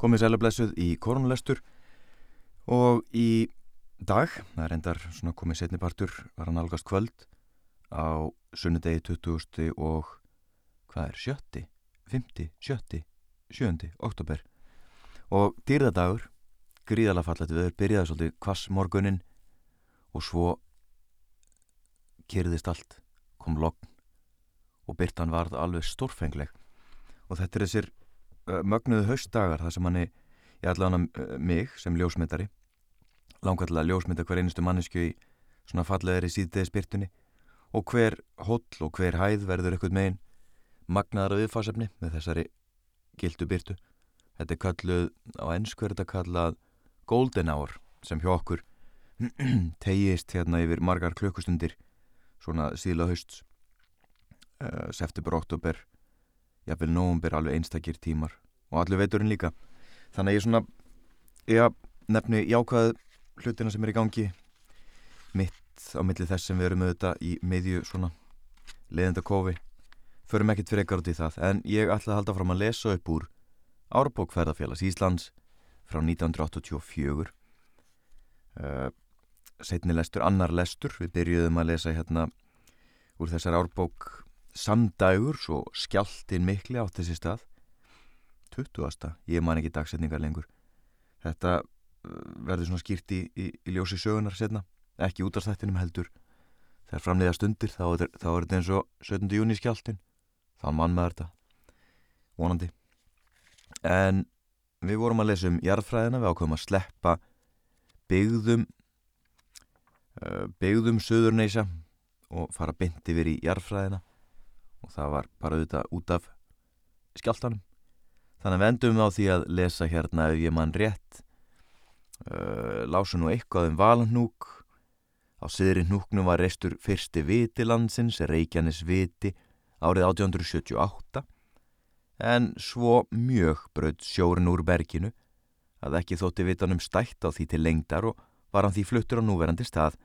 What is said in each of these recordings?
komið sælublessuð í korunlestur og í dag, það er endar svona komið setnipartur, var hann algast kvöld á sunnudegi 20. og hvað er, sjötti, fymti, sjötti, sjöndi, oktober og dýrðadagur, gríðala fallet viður, byrjaði svolítið kvass morgunin og svo kyrðist allt, kom logn og byrtan varð alveg stórfengleg. Og þetta er þessir mögnuðu haustdagar þar sem hann er, ég ætla hann að mig sem ljósmyndari langarlega ljósmynda hver einustu mannesku í svona falleðri síðdeði spyrtunni og hver hóll og hver hæð verður ekkert megin magnaðara viðfásefni með þessari gildu byrtu þetta er kalluð á ennsku er þetta kallað golden hour sem hjá okkur tegist hérna yfir margar klukkustundir svona síðla haust uh, september, oktober jáfnveil nógumber alveg einstakir tímar. Og allir veiturinn líka. Þannig að ég svona ég nefni jákvæð hlutina sem er í gangi. Mitt á milli þess sem við erum auðvitað í meðju svona leðenda kofi. Förum ekkert fyrir ekkert í það. En ég ætla að halda fram að lesa upp úr Árbókferðarfélags Íslands frá 1984 uh, setni lestur, annar lestur. Við byrjuðum að lesa hérna úr þessar árbók samdægur svo skjáltin mikli átt þessi stað. 20. ég man ekki dagsetningar lengur. Þetta uh, verður svona skýrt í, í, í ljósi sögunar setna ekki út af stættinum heldur. Þegar framleiða stundir þá er, þá er þetta eins og 17. júni skjáltin þá mann með þetta. Vonandi. En við vorum að lesa um jarðfræðina. Við ákveðum að sleppa byggðum uh, byggðum söðurneisa og fara byndi verið í jarðfræðina og það var bara auðvitað út af skjáltanum þannig að við endum á því að lesa hérna ef ég mann rétt uh, lásu nú eitthvað um valnúk á siðri núknum var reistur fyrsti viti landsins Reykjanes viti árið 1878 en svo mjög bröð sjórin úr berginu að ekki þótti vitanum stætt á því til lengdar og var hann því fluttur á núverandi stað.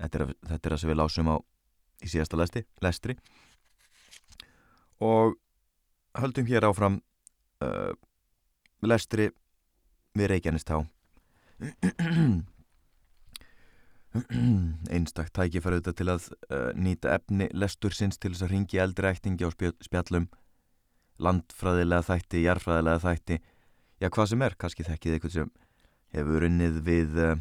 Þetta er, þetta er að sem við lásum á í síðasta lesti, lestri og höldum hér áfram uh, lestri við Reykjanestá einstaktt tækifæru þetta til að uh, nýta efni lestur sinns til þess að ringi eldri ættingi á spjallum. Landfræðilega þætti, jarfræðilega þætti. Já hvað sem er, kannski þekkið eitthvað sem hefur unnið við uh,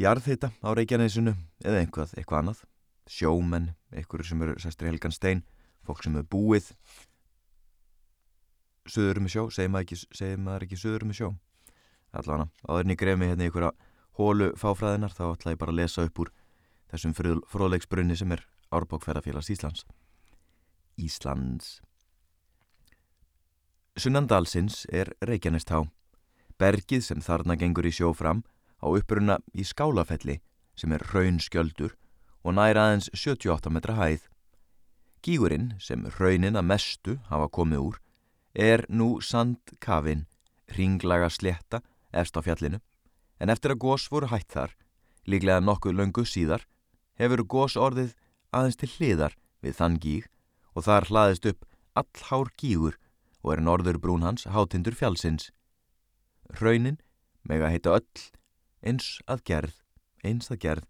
jarðhita á Reykjanesinu eða einhvað, eitthvað annað. Sjómenn, einhverju sem eru sestri Helgan Stein fólk sem hefur búið söður með sjó, segir maður ekki, segir maður ekki söður með sjó? Allavega, áðurinn ég gref mig hérna í einhverja hólu fáfræðinar þá ætla ég bara að lesa upp úr þessum fróðleiksbrunni sem er Árbókferðarfélags Íslands. Íslands. Sunnandalsins er Reykjanestá bergið sem þarna gengur í sjó fram á uppruna í skálafelli sem er raun skjöldur og næra aðeins 78 metra hæð Gígurinn sem raunin að mestu hafa komið úr er nú sandkafinn, ringlaga sletta efst á fjallinu en eftir að gós voru hætt þar, líklega nokkuð löngu síðar, hefur gós orðið aðeins til hliðar við þann gíg og þar hlaðist upp allhár gígur og er norður brún hans hátindur fjallsins. Raunin meg að heita öll eins að gerð, eins að gerð.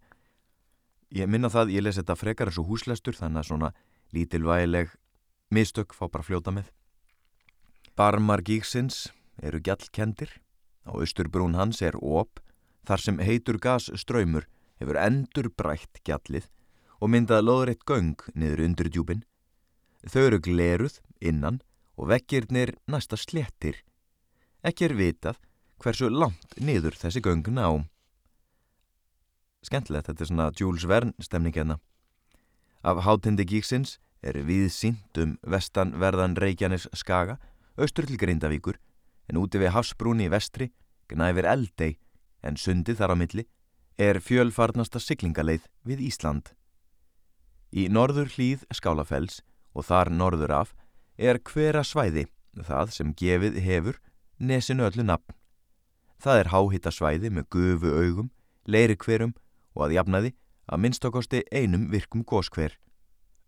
Ég minna það, ég les þetta frekar eins og húslestur þannig að svona lítilvægileg mistök fá bara fljóta með. Barmar gíksins eru gjallkendir, á austurbrún hans er óp, þar sem heitur gasströymur hefur endur brætt gjallið og myndað loðrætt göng niður undir djúpin. Þau eru gleruð innan og vekkirnir næsta slettir. Ekki er vitað hversu langt niður þessi göng ná. Skendilegt, þetta er svona Jules Verne stemning hérna. Af hátindi gíksins er við sínt um vestanverðan Reykjanes skaga, austur til Grindavíkur, en úti við Hafsbrúni í vestri, gnæfir Eldei, en sundið þar á milli, er fjölfarnasta syklingaleið við Ísland. Í norður hlýð Skálafells og þar norður af er hvera svæði, það sem gefið hefur, nesinu öllu nafn. Það er háhitta svæði með gufu augum, leiri hverum og að jafnaði að minnstakosti einum virkum góskver.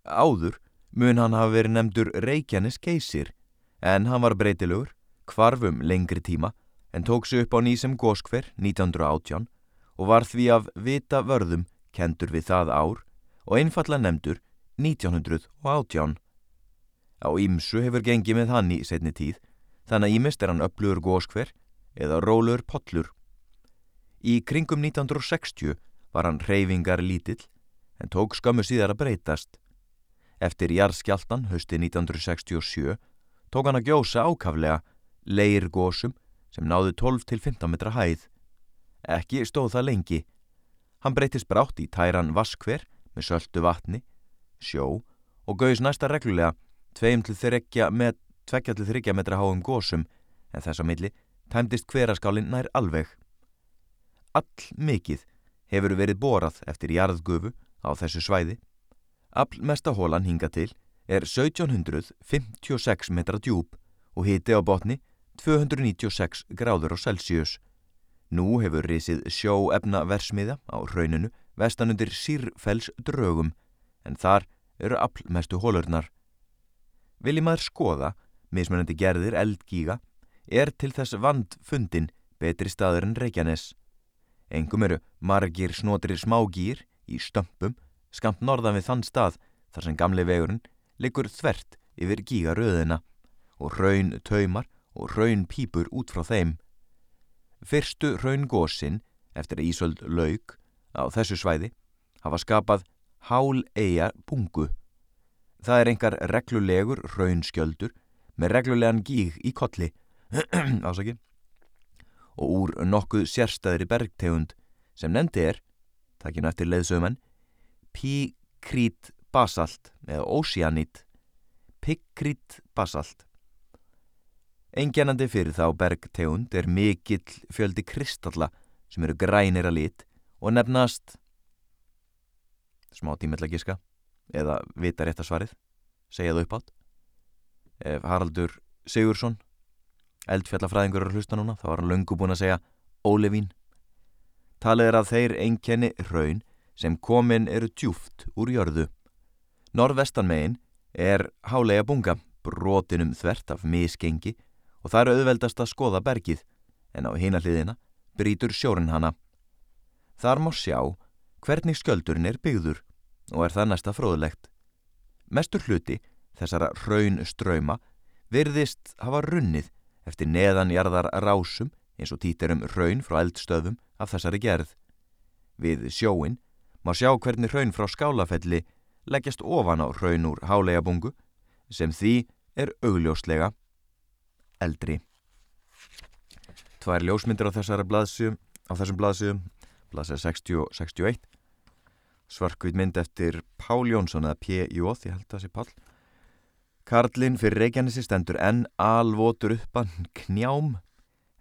Áður mun hann hafa verið nefndur Reykjanes geysir en hann var breytilegur, kvarfum lengri tíma en tók sig upp á nýsem góskver 1918 og var því af vita vörðum kendur við það ár og einfalla nefndur 1918. Á Ímsu hefur gengið með hann í setni tíð, þannig að Ímist er hann öflugur góskver eða rólur pollur. Í kringum 1960 var hann reyfingar lítill en tók skömmu síðar að breytast. Eftir jarðskjaldan hösti 1967 tók hann að gjósa ákaflega leir gósum sem náðu 12-15 metra hæð. Ekki stóð það lengi. Hann breytist brátt í tæran vaskver með söldu vatni, sjó og gauðs næsta reglulega 2-3 met, metra háum gósum en þess að milli tæmdist hveraskálinn nær alveg. All mikið hefur verið borað eftir jarðgufu á þessu svæði. All mesta hólan hinga til er 1756 metra djúb og hiti á botni 296 gráður á Celsius. Nú hefur risið sjóefna versmiða á rauninu vestanundir Sýrfells drögum en þar eru aflmestu hólurnar. Vilji maður skoða, mismunandi gerðir eldgíga, er til þess vand fundin betri staður en Reykjanes. Engum eru margir snotrir smágýr í stömpum skamt norðan við þann stað þar sem gamle vegurinn liggur þvert yfir gígaröðina og raun taumar og raun pípur út frá þeim. Fyrstu raungósin eftir að Ísöld laug á þessu svæði hafa skapað hál eiga bungu. Það er engar reglulegur raunskjöldur með reglulegan gíg í kolli ásaki og úr nokkuð sérstæðri bergtegund sem nefndi er, takkinu eftir leðsögumenn, píkrít basalt eða ósíanít, píkrít basalt. Engjannandi fyrir þá bergtegund er mikill fjöldi kristalla sem eru grænir að lit og nefnast smá tímiðla gíska eða vita rétt að svarið segja það upp átt ef Haraldur Sigursson eldfjallafræðingur er hlusta núna þá var hann löngu búin að segja Ólevín talið er að þeir enkenni raun sem komin eru djúft úr jörðu Norðvestanmegin er hálega bunga brotinum þvert af misgengi og það er auðveldast að skoða bergið en á hina hliðina brítur sjórin hana. Þar má sjá hvernig skjöldurinn er byggður og er það næsta fróðlegt. Mestur hluti þessara raun ströyma virðist hafa runnið eftir neðanjarðar rásum eins og títirum raun frá eldstöðum af þessari gerð. Við sjóin má sjá hvernig raun frá skálafelli leggjast ofan á raun úr hálega bungu sem því er augljóslega eldri. Tvær ljósmyndir á blaðsjum, á þessum blaðsjum, blaðsjum 60 og 61. Svarkvít mynd eftir Pál Jónsson eða P.J. ég held að það sé Pál. Karlinn fyrir Reykjanesi stendur enn alvotur uppan knjám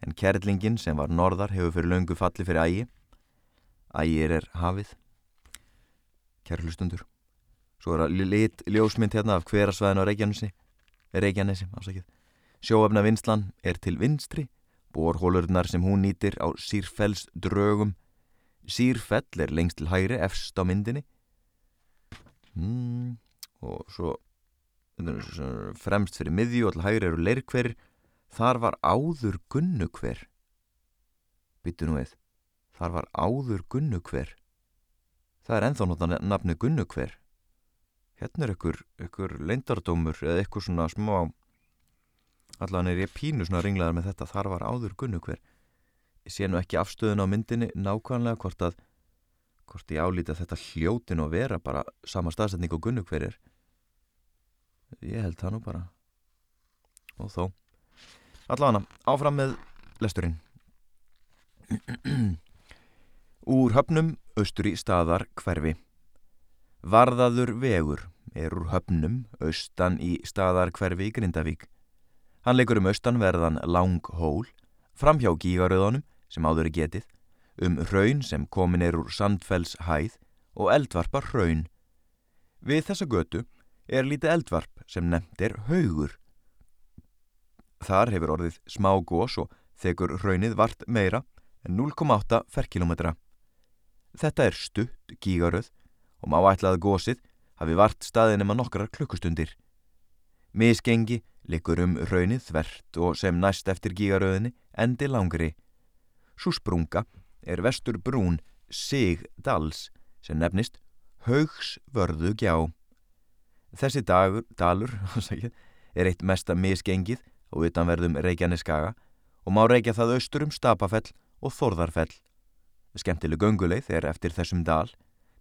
en kerlingin sem var norðar hefur fyrir löngu falli fyrir ægi. Ægir er hafið. Kærlustundur. Svo er að lit ljósmynd hérna af hverasvæðin á Reykjanesi. Reykjanesi, ásakið. Sjóafna vinslan er til vinstri, borhólurnar sem hún nýtir á Sýrfells drögum. Sýrfell er lengst til hægri efst á myndinni. Mm, og svo fremst fyrir miðju og til hægri eru leirkverir. Þar var áður gunnukver. Byttu nú eða. Þar var áður gunnukver. Það er enþá nota nafni gunnukver. Hérna er ykkur, ykkur leindardómur eða ykkur svona smá allan er ég pínu svona ringlaðar með þetta þar var áður gunnu hver ég sé nú ekki afstöðun á myndinni nákvæmlega hvort að hvort ég álíti að þetta hljótin og vera bara sama staðsetning og gunnu hver er ég held það nú bara. Og þó. Allavega áfram með lesturinn. Úr höfnum austur í staðar hverfi. Varðaður vegur er úr höfnum austan í staðar hverfi í Grindavík. Hann leikur um austanverðan lang hól, fram hjá gígaröðunum sem áður er getið, um raun sem komin er úr sandfells hæð og eldvarpar raun. Við þessa götu er lítið eldvarp sem nefnt er haugur. Þar hefur orðið smá gós og þekur raunnið vart meira en 0,8 ferkilometra. Þetta er stutt gígaröð og má ætlað gósið hafi vart staðinum að nokkrar klukkustundir. Misgengi likur um raunnið þvert og sem næst eftir gígaröðinni endi langri. Svo sprunga er vestur brún Sig Dals sem nefnist Haugsvörðu gjá. Þessi dagur, dalur er eitt mesta misgengið og utanverðum Reykjaneskaga og má reykja það austur um Stapafell og Þorðarfell. Skemmtileg gönguleið er eftir þessum dal,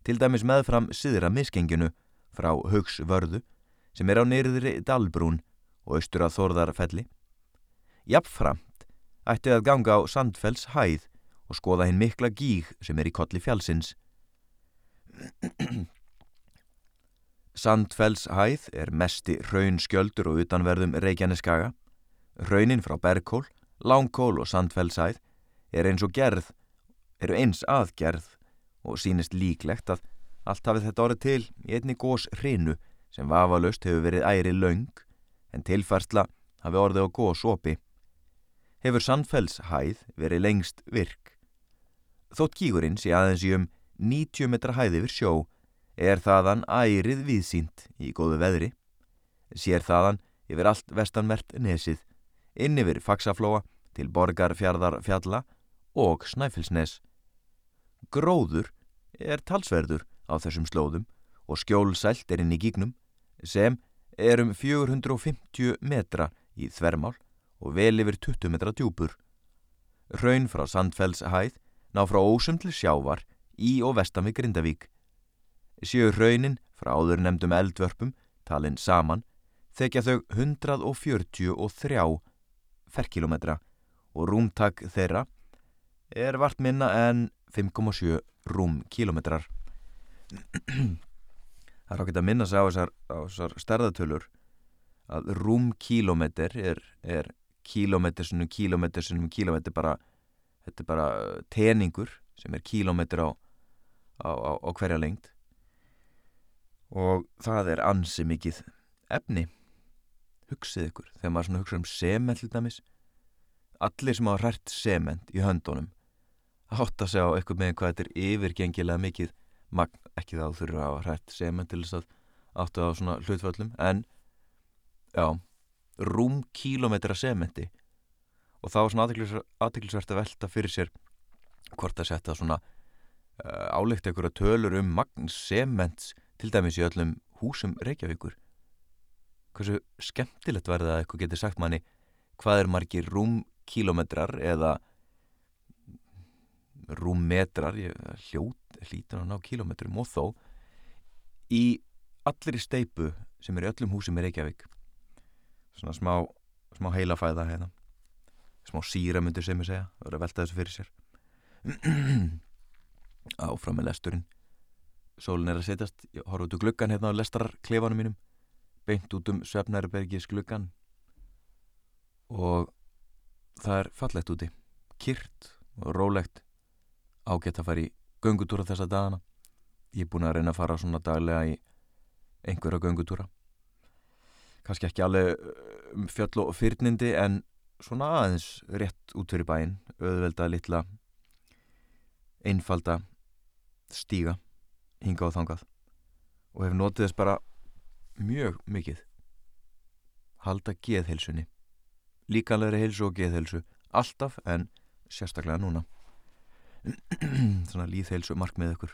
til dæmis meðfram siðra misgenginu frá Haugsvörðu sem er á nýrðri Dalbrún og austur að Þorðarfelli. Jafnframt ætti að ganga á Sandfells hæð og skoða hinn mikla gíg sem er í kolli fjálsins. Sandfells hæð er mesti raunskjöldur og utanverðum Reykjaneskaga. Raunin frá Bergkól, Langkól og Sandfells hæð er eins og gerð, eru eins aðgerð og sínist líklegt að allt hafið þetta orðið til í einni gós hrinu sem vafalust hefur verið æri laung en tilfærsla hafi orðið á gós opi. Hefur Sandfells hæð verið lengst virk. Þótt kígurinn sé aðeins í um 90 metra hæði yfir sjó er þaðan ærið viðsýnt í góðu veðri. Sér þaðan yfir allt vestanvert nesið, inn yfir faksaflóa til borgarfjardar fjalla og snæfilsnes. Gróður er talsverður á þessum slóðum og skjólsælt er inn í gígnum sem er um 450 metra í þvermál og vel yfir 20 metra djúpur. Raun frá Sandfells hæð ná frá ósum til sjávar í og vestan við Grindavík. Sjöu raunin frá áður nefndum eldvörpum, talinn saman, þekja þau 143 ferkilometra og rúmtak þeirra er vart minna en 5,7 rúmkilometrar. Það er ákveðt að minna sig á þessar, þessar stærðatölur að rúmkilometr er, er kilometr sinum kilometr sinum kilometr bara, þetta er bara teningur sem er kilometr á, á, á, á hverja lengt og það er ansi mikið efni hugsið ykkur, þegar maður svona hugsa um sement dæmis. Allir sem hafa hrært sement í höndunum átt að segja á eitthvað með hvað þetta er yfirgengilega mikið. Magn, ekki þá þurfa að hafa hrært sement til þess að áttu á svona hlutföllum en já, rúm kílometra sementi. Og þá er svona aðtiklisvert að velta fyrir sér hvort að setja svona uh, álegt einhverja tölur um magn sements til dæmis í öllum húsum Reykjavíkur. Hversu skemmtilegt verða að eitthvað getur sagt manni hvað er margir rúmkilometrar eða rúmmetrar hljót, hlítur að ná kilometrum og þó í allir í steipu sem er í öllum húsum í Reykjavík. Svona smá, smá heilafæða hérna. Smá síra myndur sem ég segja verður að velta þessu fyrir sér. Áfram með lesturinn sólin er að setjast. Ég horf út úr gluggan hérna á lestarklefanum mínum. Beint út um Svefnærubergis gluggan og það er fallegt úti. Kyrt og rólegt. Ágætt að fara í göngutúra þessa dagana. Ég er búin að reyna að fara svona daglega í einhverja göngutúra. Kannski ekki alveg um fjöll og fyrnindi en svona aðeins rétt út fyrir bæin auðvelda litla einfalda stíga hinga á þangað. Og hef notið þess bara mjög mikið. Halda geðhelsunni líkanlegri helsu og geðhelsu alltaf en sérstaklega núna. Svona líðhelsu markmið ykkur.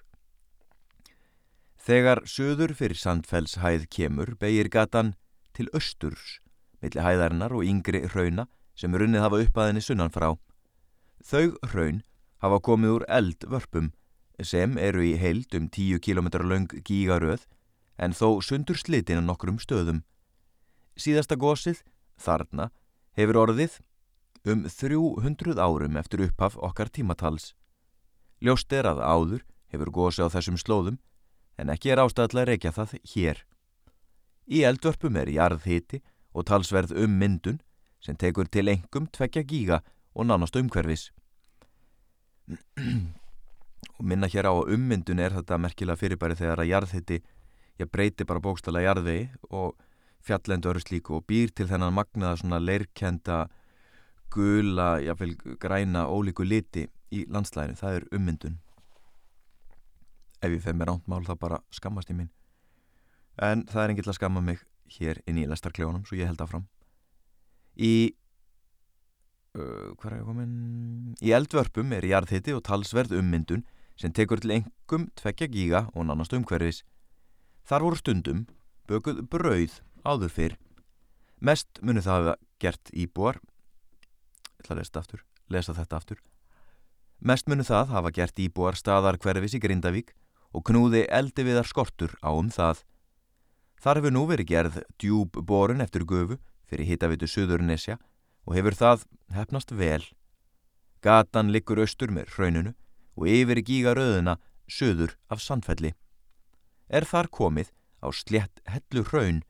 Þegar söður fyrir Sandfells hæð kemur begir gatan til östurs milli hæðarinnar og yngri rauna sem runnið hafa upp að henni sunnan frá Þau raun hafa komið úr eldvörpum sem eru í heild um 10 km lang gígaröð en þó sundur slitin á nokkrum stöðum. Síðasta gósið, þarna, hefur orðið um 300 árum eftir upphaf okkar tímatals. Ljóst er að áður hefur gósið á þessum slóðum en ekki er ástæðlega reykja það hér. Í eldvörpum er jarðhiti og talsverð um myndun sem tekur til engum tvekja gíga og nánast umhverfis og minna hér á ummyndun er þetta merkilega fyrirbæri þegar að jarðhitti ég breyti bara bókstala jarðvegi og fjallendu öru slíku og býr til þennan magnaða svona leirkenda gula, jáfnveil græna ólíku liti í landslæðinu það er ummyndun. Ef ég fef mér ántmál þá bara skammast ég mín. En það er engill að skamma mig hér inn í lestarkljónum svo ég held áfram. Í uh, hvað er ég komin? Í eldvörpum er jarðhiti og talsverð ummyndun sem tekur til engum tvekja gíga og nánast umhverfis. Þar voru stundum bökuð brauð áður fyrr. Mest munu það hafa gert íbúar. Ég ætla að lesa, aftur, lesa þetta aftur. Mest munu það hafa gert íbúar staðar hverfis í Grindavík og knúði eldi viðar skortur á um það. Þar hefur nú verið gerð djúb borun eftir gufu fyrir hittavitu Suðurnesja og hefur það hefnast vel. Gatan liggur austur með hrauninu og yfir gígaröðuna söður af sandfelli. Er þar komið á slett hellu hraun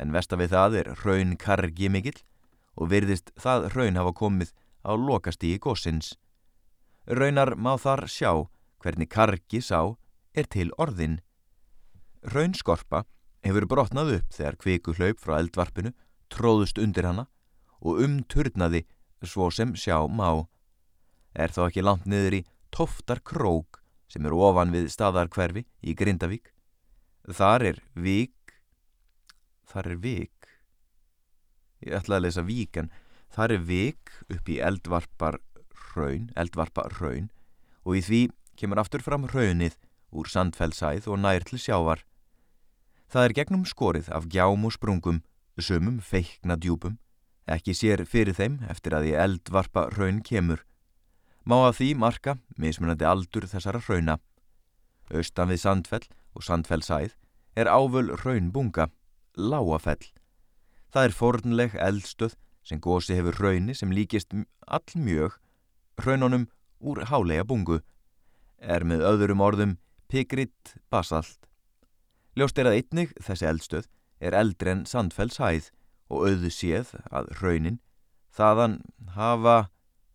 en vestafið það er hraun kargi mikill og virðist það hraun hafa komið á lokastígi gósins. Raunar má þar sjá hvernig kargi sá er til orðin. Raunskorpa hefur brotnað upp þegar kviku hlaup frá eldvarpinu tróðust undir hana og umturnaði svo sem sjá má. Er þá ekki langt niður í Toftar Krók sem er ofan við staðarkverfi í Grindavík. Þar er vík, þar er vík, ég ætlaði að lesa vík en þar er vík upp í eldvarpar raun, eldvarpar raun og í því kemur aftur fram raunnið úr sandfellsæð og nær til sjávar. Það er gegnum skorið af gjám og sprungum, sumum feikna djúpum, ekki sér fyrir þeim eftir að ég eldvarpa raun kemur. Má að því marka mismunandi aldur þessara rauna. Austan við Sandfell og Sandfellsæð er ávöl raunbunga, láafell. Það er fornleg eldstöð sem gósi hefur rauni sem líkist allmjög raununum úr hálega bungu, er með öðrum orðum pigritt basalt. Ljóst er að einnig þessi eldstöð er eldri en Sandfells hæð og auðu séð að raunin þaðan hafa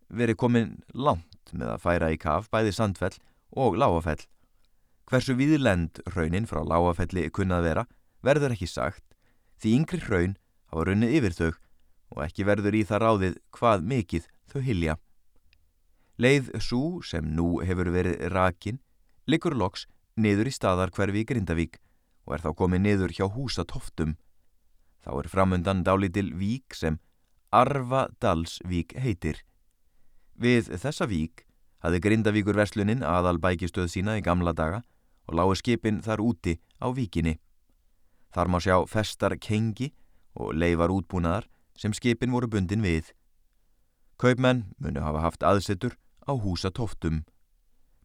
verið komin langt með að færa í kaf bæði Sandfell og Láafell. Hversu viðlend raunin frá Láafelli kunnað vera verður ekki sagt því yngri raun hafa runnið yfir þau og ekki verður í það ráðið hvað mikið þau hilja. Leið svo sem nú hefur verið rakin likur loks niður í staðar hverfi í Grindavík og er þá komið niður hjá húsatoftum. Þá er framundan dálítil vík sem Arvadalsvík heitir. Við þessa vík hafði Grindavíkur verslunin aðal bækistöð sína í gamla daga og lágu skipin þar úti á víkinni. Þar má sjá festar kengi og leifar útbúnaðar sem skipin voru bundin við. Kaupmenn munu hafa haft aðsettur á húsatoftum.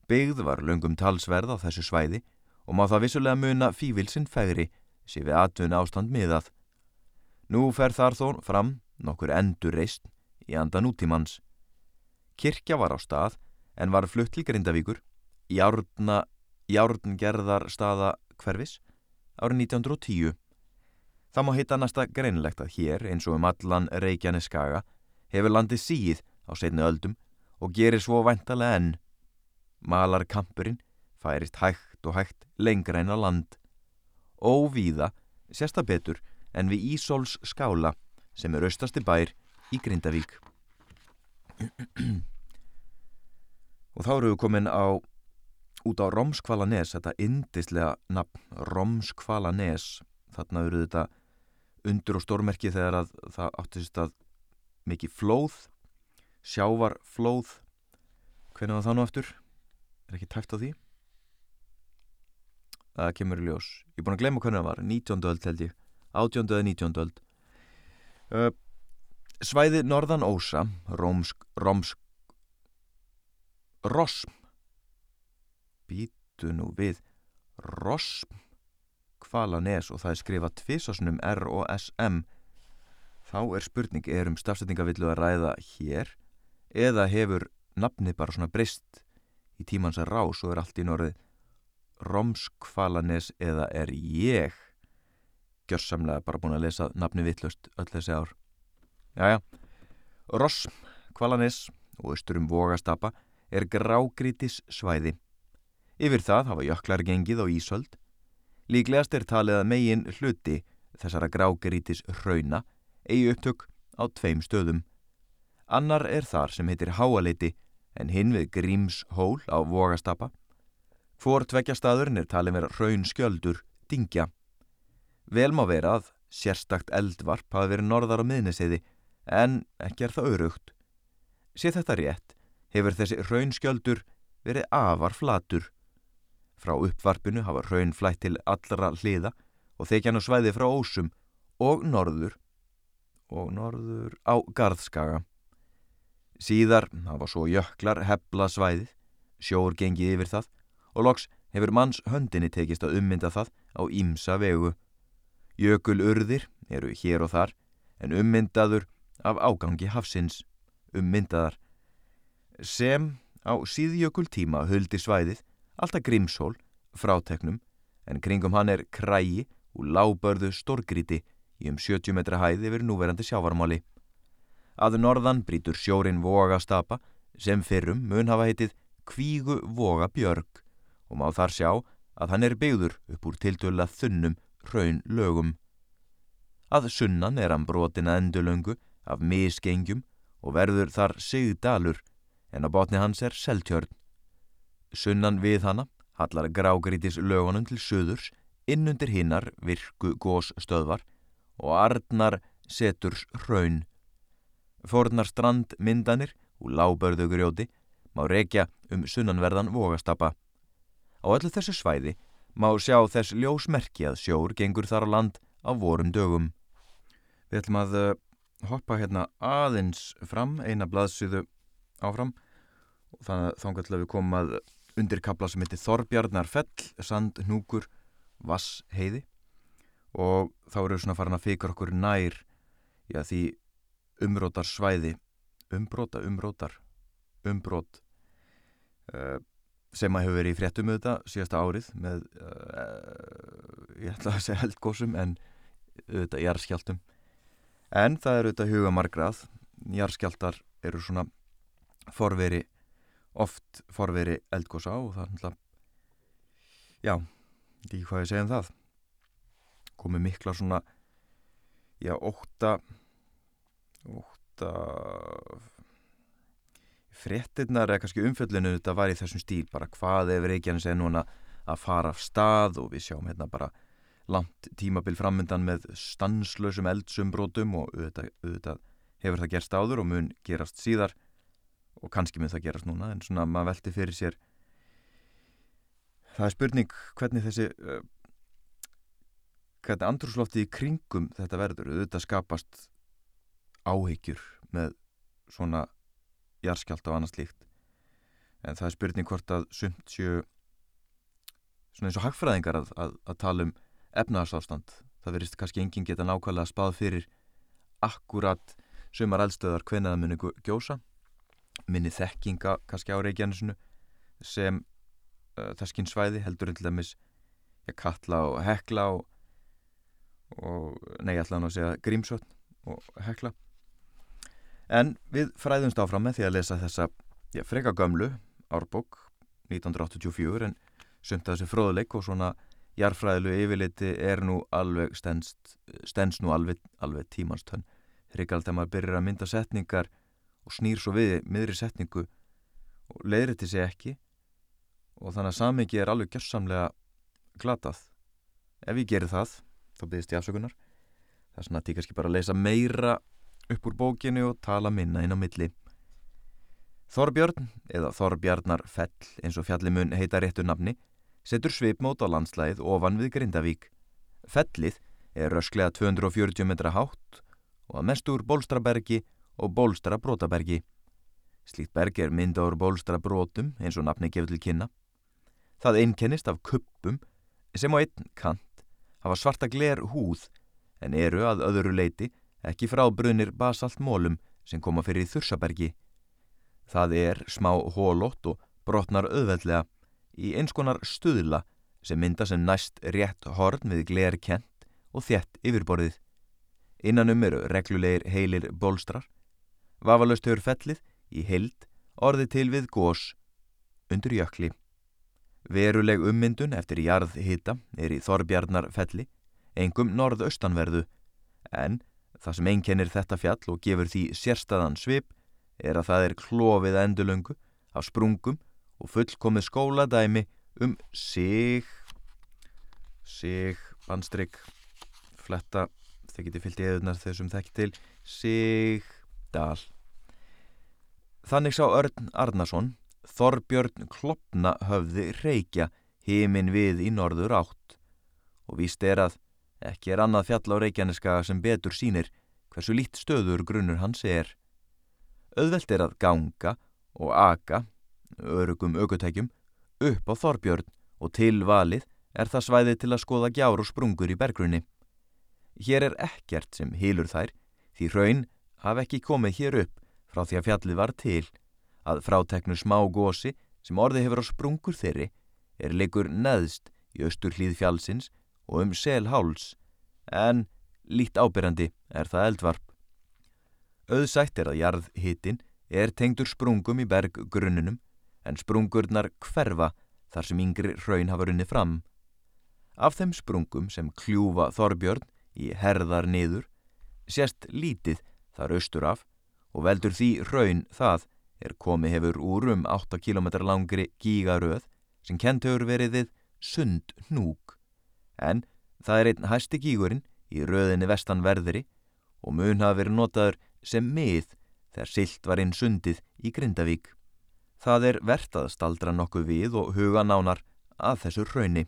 Byggð var löngum talsverð á þessu svæði og má það vissulega muna fívilsinn færi sé við atun ástand miðað. Nú fer þar þó fram nokkur endur reist í andan útímans. Kirkja var á stað en var flutt til Grindavíkur í járngerðar staða hverfis árið 1910. Það má hitta næsta greinlegt að hér eins og um allan Reykjanes skaga hefur landið síð á setni öldum og gerir svo væntalega enn. Malar kampurinn færist hægt og hægt lengra en á land. Óvíða, sérsta betur en við Ísols skála sem er austasti bær í Grindavík. Og þá eru við komin á út á Romskvalanes, þetta indislega nafn, Romskvalanes. Þarna eru þetta undur og stórmerki þegar að það áttist að mikið flóð, sjávarflóð. Hvernig var það nú aftur? Er ekki tæft á því? það kemur í ljós ég er búin að glemja hvernig það var 19. öld held ég 18. eða 19. öld uh, svæði Norðan Ósa Rómsk Rómsk Rosm. Býtu nú við Rosm. Kvalanes og það er skrifað tvísásnum R-O-S-M þá er spurning er um stafsetningavillu að ræða hér eða hefur nafni bara svona breyst í tímans að rás og er allt í norðið? Romskvalanes eða er ég gjörsamlega bara búin að lesa nafni vittlust öll þessi ár? Jæja, Roskvalanes og austurum Vogastapa er grágrítis svæði Yfir það hafa jöklar gengið á Ísöld Líklegast er talið að megin hluti þessara grágrítis hrauna eigi upptök á tveim stöðum Annar er þar sem heitir Háaleiti en hinn við Grímshól á Vogastapa Hvor tveggja staðurinn er talið vera raun skjöldur, dingja. Vel má vera að Sérstakt eldvarp hafi verið norðar á miðniseiði en ekki er það auðrugt. Sér þetta rétt hefur þessi raunskjöldur verið afar flatur. Frá uppvarpinu hafa raun flætt til allra hliða og þekjan og svæði frá ósum og norður og norður á Garðskaga. Síðar hafa svo jöklar hefla svæðið, sjór gengið yfir það og loks hefur manns höndinni tekist að ummynda það á ímsa vegu. Jökulurðir eru hér og þar en ummyndaður af ágangi hafsins, ummyndaðar sem á síðjökul tíma huldi svæðið alltaf grímsól fráteknum en kringum hann er krægi og lábörðu stórgríti í um 70 metra hæði yfir núverandi sjávarmáli. Að norðan brítur sjórin voga stapa sem fyrrum mun hafa heitið kvígu voga björg og má þar sjá að hann er byggður upp úr tiltöla þunnum raun lögum. Að sunnan er hann brotina endulöngu af misgengjum og verður þar sigdalur en á botni hans er seltjörn. Sunnan við hana hallar grágrítis lögunum til söðurs innundir hinnar virku gósstöðvar og arnar seturs hraun. Fornar strandmyndanir og lábörðugrjóti má rekja um sunnanverðan vogastapa. Á öllu þessu svæði má sjá þess ljósmerki að sjór gengur þar á land á vorum dögum. Við ætlum að uh, hoppa hérna aðeins fram, eina blaðsýðu áfram. Og þannig að þá kannski við komum að undir kapla sem heitir Þorbjarnar Fell, Sand, Núkur, Vass, Heiði og þá eru við svona farin að fikra okkur nær já, því umrótar svæði umbróta, umrótar umbrót uh, sem að hefur verið í fréttum auðvitað síðasta árið með uh, ég ætla að segja heldgósum en auðvitað jarðskjáltum en það eru auðvitað huga margrað jarðskjáltar eru svona forveri oft forveri eldgósa og það er náttúrulega já, ekki hvað ég segja um það. Komið mikla svona já, óta óta frettinnar eða kannski umfjöllinu þetta var í þessum stíl, bara hvað ef Reykjanes er núna að fara af stað og við sjáum hérna bara langt tímabil framöndan með stanslösum eldsumbrótum og auðvitað, auðvitað hefur það gerst áður og mun gerast síðar og kannski mun það gerast núna en svona maður velti fyrir sér. Það er spurning hvernig þessi uh, hvernig andrúsloftið í kringum þetta verður. Auðvitað skapast áhyggjur með svona jarskjált og annað slíkt. En það er spurning hvort að sumt séu svona eins og hagfræðingar að, að, að tala um efnarsástand það verist kannski enginn geta nákvæmlega spáð fyrir akkurat sumar eldstöðar hvenna það muni gjósa minni þekkinga kannski á Reykjanesinu sem uh, þesskin svæði heldur til dæmis ja, Katla og Hekla og, og nei, ég ætla að segja Grímsvöld og Hekla. En við fræðumst áfram með því að lesa þessa ja, freka gömlu árbók 1984 en sumt að þessi fróðuleik og svona jarfræðilu yfirleiti er nú alveg stens, nú alveg, alveg tímanstönn þegar ekki alltaf maður byrjar að mynda setningar og snýr svo við miðri setningu og leiðri til sig ekki. Og þannig að samingi er alveg gjörsamlega glatað. Ef ég gerir það, þá byrðist ég afsökunar. Það er svona að ég kannski bara leysa meira upp úr bókinu og tala minna inn á milli. Þorbjörn, eða Þorbjarnar Fell eins og fjallimun heita réttu nafni setur svipmót á landslæðið ofan við Grindavík. Fellið er rösklega 240 metra hátt og að mest úr Bólstrabergi og bólstra brotabergi. Slíkt berg er mynda úr bólstra brotum eins og nafni gefur til kynna. Það einkennist af kuppum sem á einn kant hafa svarta gler húð en eru að öðru leiti ekki frá brunir basaltmólum sem koma fyrir þursabergi. Það er smá hólótt og brotnar auðveldlega í eins konar stuðla sem mynda sem næst rétt horn við gler kent og þjett yfirborðið. Innanum eru reglulegir heilir bólstrar Vafalust hefur fellið í heild orði til við gós undir jökli. Veruleg ummyndun eftir jarðhita er í Þorbjarnar felli, engum norðaustanverðu, en það sem einkennir þetta fjall og gefur því sérstaðan svip er að það er klófið endulöngu af sprungum og fullkomið skóladæmi um sig, sig, bandstrygg, fletta þið getið fyllt í eðunar þessum þekk til Sigdal. Þannig sá Örn Arnason, Þorbjörn Klopna höfði reykja heiminn við í norður átt og víst er að ekki er annað fjall á reykjaneskaga sem betur sínir hversu lít stöður grunnur hans er. Öðvelt er að ganga og aga, örugum aukutækjum, upp á Þorbjörn og til valið er það svæði til að skoða gjár og sprungur í bergrunni. Hér er ekkert sem hýlur þær, því hraun hafi ekki komið hér upp frá því að fjallið var til, að fráteknu smá gósi sem orði hefur á sprungur þeirri er leikur neðst í austur hlýð fjallsins og um selháls, en lít ábyrjandi er það eldvarp. Öðsætt er að jarðhittin er tengdur sprungum í berggrunnunum, en sprungurnar hverfa þar sem yngri hraun hafa runni fram. Af þeim sprungum sem kljúfa Þorbjörn í herðar niður sést lítið þar austur af og veldur því raun það er komið hefur úr um 8 km langri gígaröð sem kent hefur verið við sund hnúk. En það er einn hæsti gígurinn í röðinni vestanverðri og mun hafa verið notaður sem mið þegar silt var inn sundið í Grindavík. Það er verðt að staldra nokkuð við og huga nánar að þessu raunni.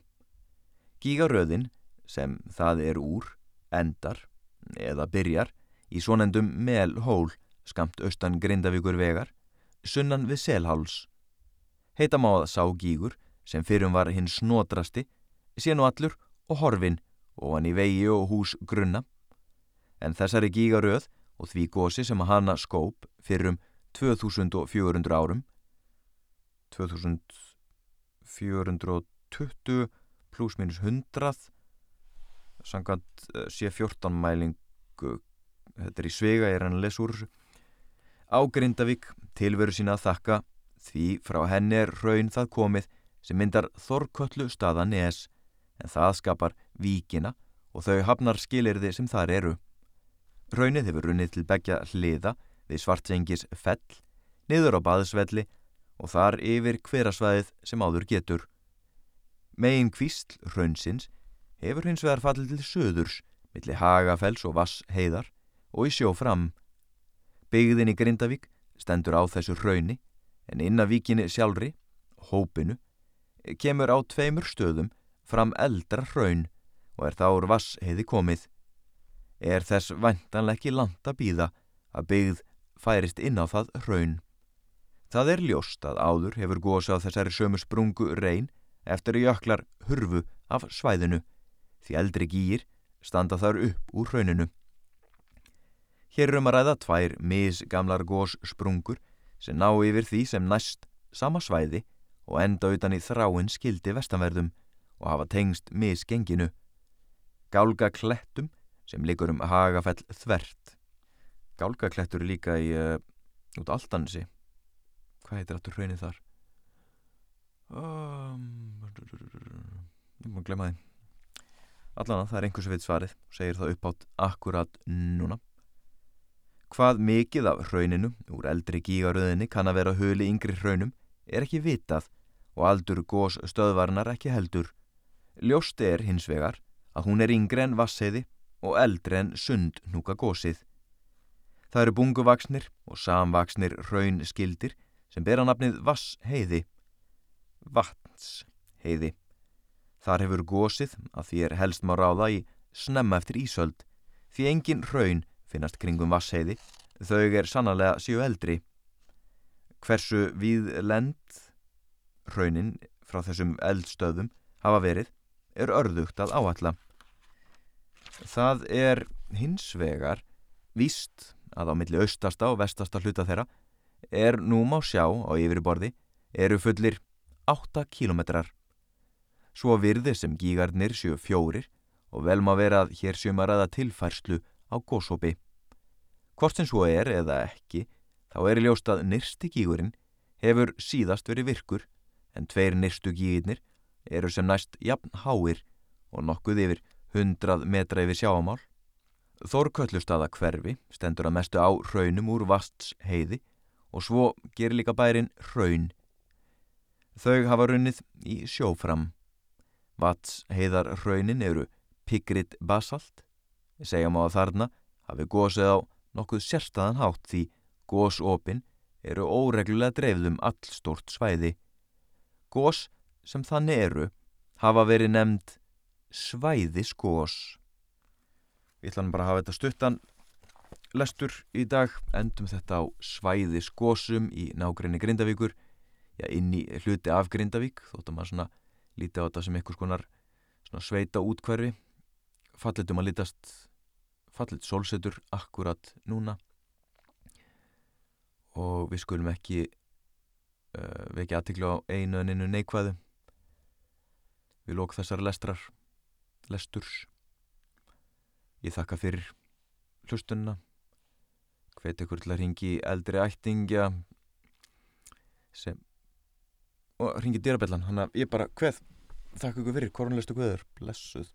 Gígaröðin, sem það er úr, endar, eða byrjar, í svonendum melhól, skamt austan Grindavíkur vegar, sunnan við selháls. Heita má að sá gígur, sem fyrrum var hinn snodrasti, sé nú allur og horfin, ofan í vegi og hús grunna. En þessari gígaröð og því gósi sem að hana skóp fyrrum 2400 árum, 2420 pluss minus 100 sangant sé 14 mælingu þetta er í svega, er hann að lesa úr á Grindavík tilveru sína að þakka því frá henni er raun það komið sem myndar þorköllu staða nes en það skapar víkina og þau hafnar skilirði sem þar eru. Raunið hefur runnið til begja hliða við svartsengis fell niður á baðsvelli og þar yfir hverasvæðið sem áður getur. Megin kvísl raunsins hefur hins vegar fallið til söðurs, millir hagafells og vass heiðar og í sjó fram. Byggðin í Grindavík stendur á þessu rauni en inn að víkinni sjálfri, hópinu, kemur á tveimur stöðum fram eldra raun og er þá úr vass heiði komið. Er þess vantanlega ekki landa býða að byggð færist inn á það raun. Það er ljóst að áður hefur gósa á þessari sömu sprungu reyn eftir að jöklar hurfu af svæðinu því eldri gýr standa þar upp úr hrauninu. Hér er um að ræða tvær misgamlar gós sprungur sem ná yfir því sem næst sama svæði og enda utan í þráinn skildi vestanverðum og hafa tengst misgenginu. Gálga klettum sem likur um hagafell þvert. Gálga klettur líka í uh, út altansi. Hvað heitir aftur hraunin þar? Um, ég má glemma því. Allana, það er einhvers veit svarið, segir það upp átt akkurat núna. Hvað mikið af hrauninu úr eldri gígaröðinni kann að vera höli yngri hraunum er ekki vitað og aldur gós stöðvarnar ekki heldur. Ljóst er hins vegar að hún er yngri en vasseiði og eldri en sund núka gósið. Það eru bunguvaksnir og samvaksnir hraun skildir sem bera nafnið vassheiði, vatnsheiði. Þar hefur gósið að því er helst má ráða í snemma eftir ísöld því engin raun finnast kringum vassheiði þau er sannlega síu eldri. Hversu við lend raunin frá þessum eldstöðum hafa verið er örðugt að áalla. Það er hins vegar víst að á milli austasta og vestasta hluta þeirra er nú má sjá á yfirborði eru fullir 8 kilometrar svo virði sem gígarnir séu fjórir og vel má vera að hér séum að ræða tilfærslu á góðsópi. Hvort sem svo er eða ekki, þá er í ljóst að nyrsti gígurinn hefur síðast verið virkur en tveir nyrstu gígirnir eru sem næst jafn háir og nokkuð yfir hundrað metra yfir sjáamál. Þórköllustada hverfi stendur að mestu á hraunum úr vasts heiði og svo gerir líka bærin hraun. Þau hafa runnið í sjófram. Vats heiðar hraunin eru Pigrit basalt, Segja má að þarna hafi gósið á nokkuð sérstaðan hátt því gósopin eru óreglulega dreifðum allstórt svæði. Gós sem þannig eru hafa verið nefnd svæðisgós. Ég ætla bara að hafa þetta stuttan lestur í dag, endum þetta á svæðisgósum í nágrinni Grindavíkur, já inn í hluti af Grindavík, þótt að svona líti á þetta sem einhvers konar sveita útkverfi, fallitum að lítast, fallit sólsetur akkurat núna. Og við skulum ekki uh, vekja aðtikla á einu en einu neikvæðu. Við lók þessar lestrar lesturs ég þakka fyrir hlustunna hvet ykkur til að ringi eldri ættingja sem og ringi dýrabellan hann að ég bara hveð þakka ykkur fyrir korunlestu hveður blessuð